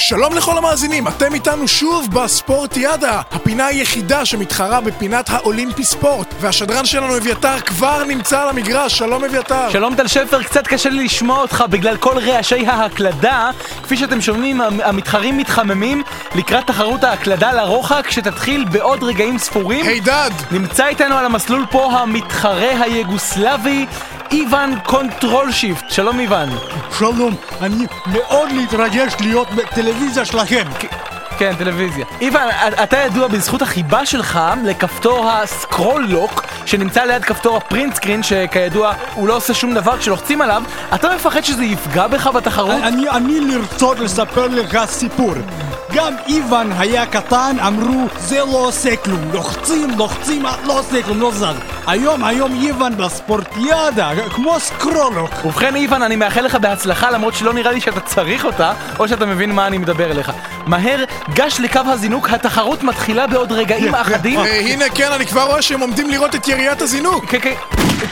שלום לכל המאזינים, אתם איתנו שוב בספורטיאדה, הפינה היחידה שמתחרה בפינת האולימפי ספורט, והשדרן שלנו אביתר כבר נמצא על המגרש, שלום אביתר. שלום טל שפר, קצת קשה לי לשמוע אותך בגלל כל רעשי ההקלדה. כפי שאתם שומעים, המ- המתחרים מתחממים לקראת תחרות ההקלדה לרוחק שתתחיל בעוד רגעים ספורים. הידד! נמצא איתנו על המסלול פה המתחרה היוגוסלבי, איוון קונטרול שיפט. שלום איוון. שלום, אני מאוד מתרגש להיות בטלוויזיה שלכם. כן, טלוויזיה. איוון, אתה ידוע בזכות החיבה שלך לכפתור ה scroll lock שנמצא ליד כפתור ה print screen שכידוע הוא לא עושה שום דבר כשלוחצים עליו אתה מפחד שזה יפגע בך בתחרות? אני, אני לרצות לספר לך סיפור. גם איוון היה קטן, אמרו זה לא עושה כלום, לוחצים, לוחצים, לא עושה כלום, לא זז. היום, היום איוון בספורטיאדה, כמו scroll lock. ובכן איוון, אני מאחל לך בהצלחה למרות שלא נראה לי שאתה צריך אותה או שאתה מבין מה אני מדבר אליך. מהר, גש לקו הזינוק, התחרות מתחילה בעוד רגעים אחדים. אה, הנה כן, אני כבר רואה שהם עומדים לראות את יריית הזינוק. כן, כן,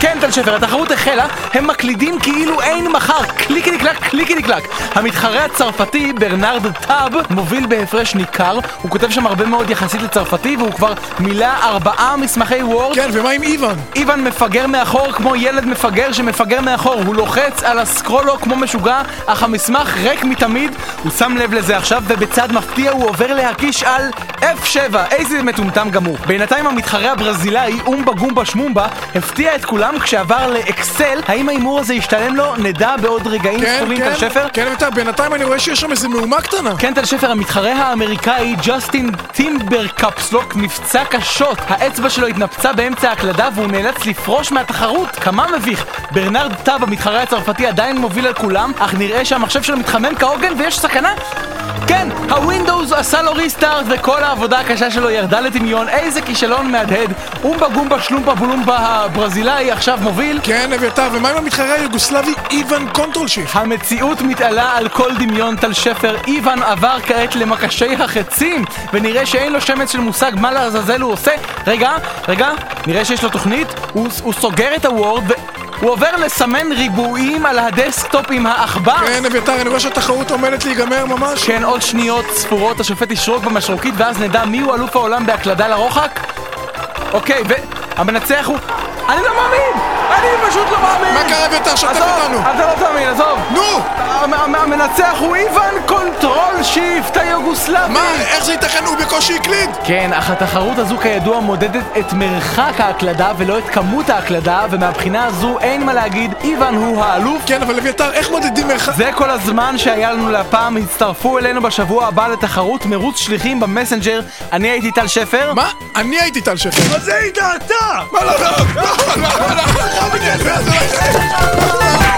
כן, טל שפר, התחרות החלה, הם מקלידים כאילו אין מחר, קליקי קלק, קליקי קלק. המתחרה הצרפתי, ברנרד טאב, מוביל בהפרש ניכר, הוא כותב שם הרבה מאוד יחסית לצרפתי, והוא כבר מילא ארבעה מסמכי Word. כן, ומה עם איוון? איוון מפגר מאחור כמו ילד מפגר שמפגר מאחור, הוא לוחץ על ה scroll lock כמו משוגע, אך המסמך ריק מתמיד, הוא שם לב לזה עכשיו, ובצעד מפתיע הוא עובר להקיש על F7, איזה מטומטם הוא. בינתיים המתחרה הברזילאי, אומבה גומבה שמומבה, הפתיע את כולם כשעבר לאקסל, האם ההימור הזה ישתלם לו? נדע בעוד רגעים כן, ספורים, כן, טל שפר? כן, אביתר, בינתיים אני רואה שיש שם איזה מהומה קטנה. כן, טל שפר, המתחרה האמריקאי ג'סטין טימבר קפסלוק נפצע קשות. האצבע שלו התנפצה באמצע ההקלדה והוא נאלץ לפרוש מהתחרות. כמה מביך. ברנרד טאב, המתחרה הצרפתי, עדיין מוביל על כולם, אך נראה שהמחשב שלו מתחמם כהוגן ויש סכנה. כן, ה Windows עשה לו restart וכל העבודה הקשה שלו ירדה לטמיון. איזה כישלון מהדהד. אומבה גומבה שלומבה בולומבה הברזילאי עכשיו מוביל. כן, אביתר, ומה עם המתחרה היוגוסלבי איוון קונטרול שיפט? המציאות מתעלה על כל דמיון טל שפר, איוון עבר כעת למקשי החצים ונראה שאין לו שמץ של מושג מה לעזאזל הוא עושה רגע, רגע, נראה שיש לו תוכנית הוא, הוא סוגר את ה Word והוא עובר לסמן ריבועים על ה desktop עם העכבר כן, אביתר, אני רואה שהתחרות עומדת להיגמר ממש. כן, עוד שניות ספורות השופט ישרוק במשרוקית ואז נדע מיהו אלוף העולם בהקלדה לרוחק אוקיי, והמנצח הוא... אני לא מאמין! אני פשוט לא מאמין! מה קרה? שתף עזוב, אותנו. אתה לא תאמין, עזוב! נו! המ- המ- המנצח הוא איוון קונטרול שיפט היוגוסלבי! מה? איך זה ייתכן? הוא בקושי הקליד! כן, אך התחרות הזו כידוע מודדת את מרחק ההקלדה ולא את כמות ההקלדה ומהבחינה הזו אין מה להגיד, איוון הוא האלוף כן, אבל אביתר, איך מודדים מרחק? זה כל הזמן שהיה לנו להפעם, הצטרפו אלינו בשבוע הבא לתחרות מרוץ שליחים במסנג'ר אני הייתי טל שפר מה? אני הייתי טל שפר. אז היית אתה! מה לא, לא, לא, לא, I'll be you.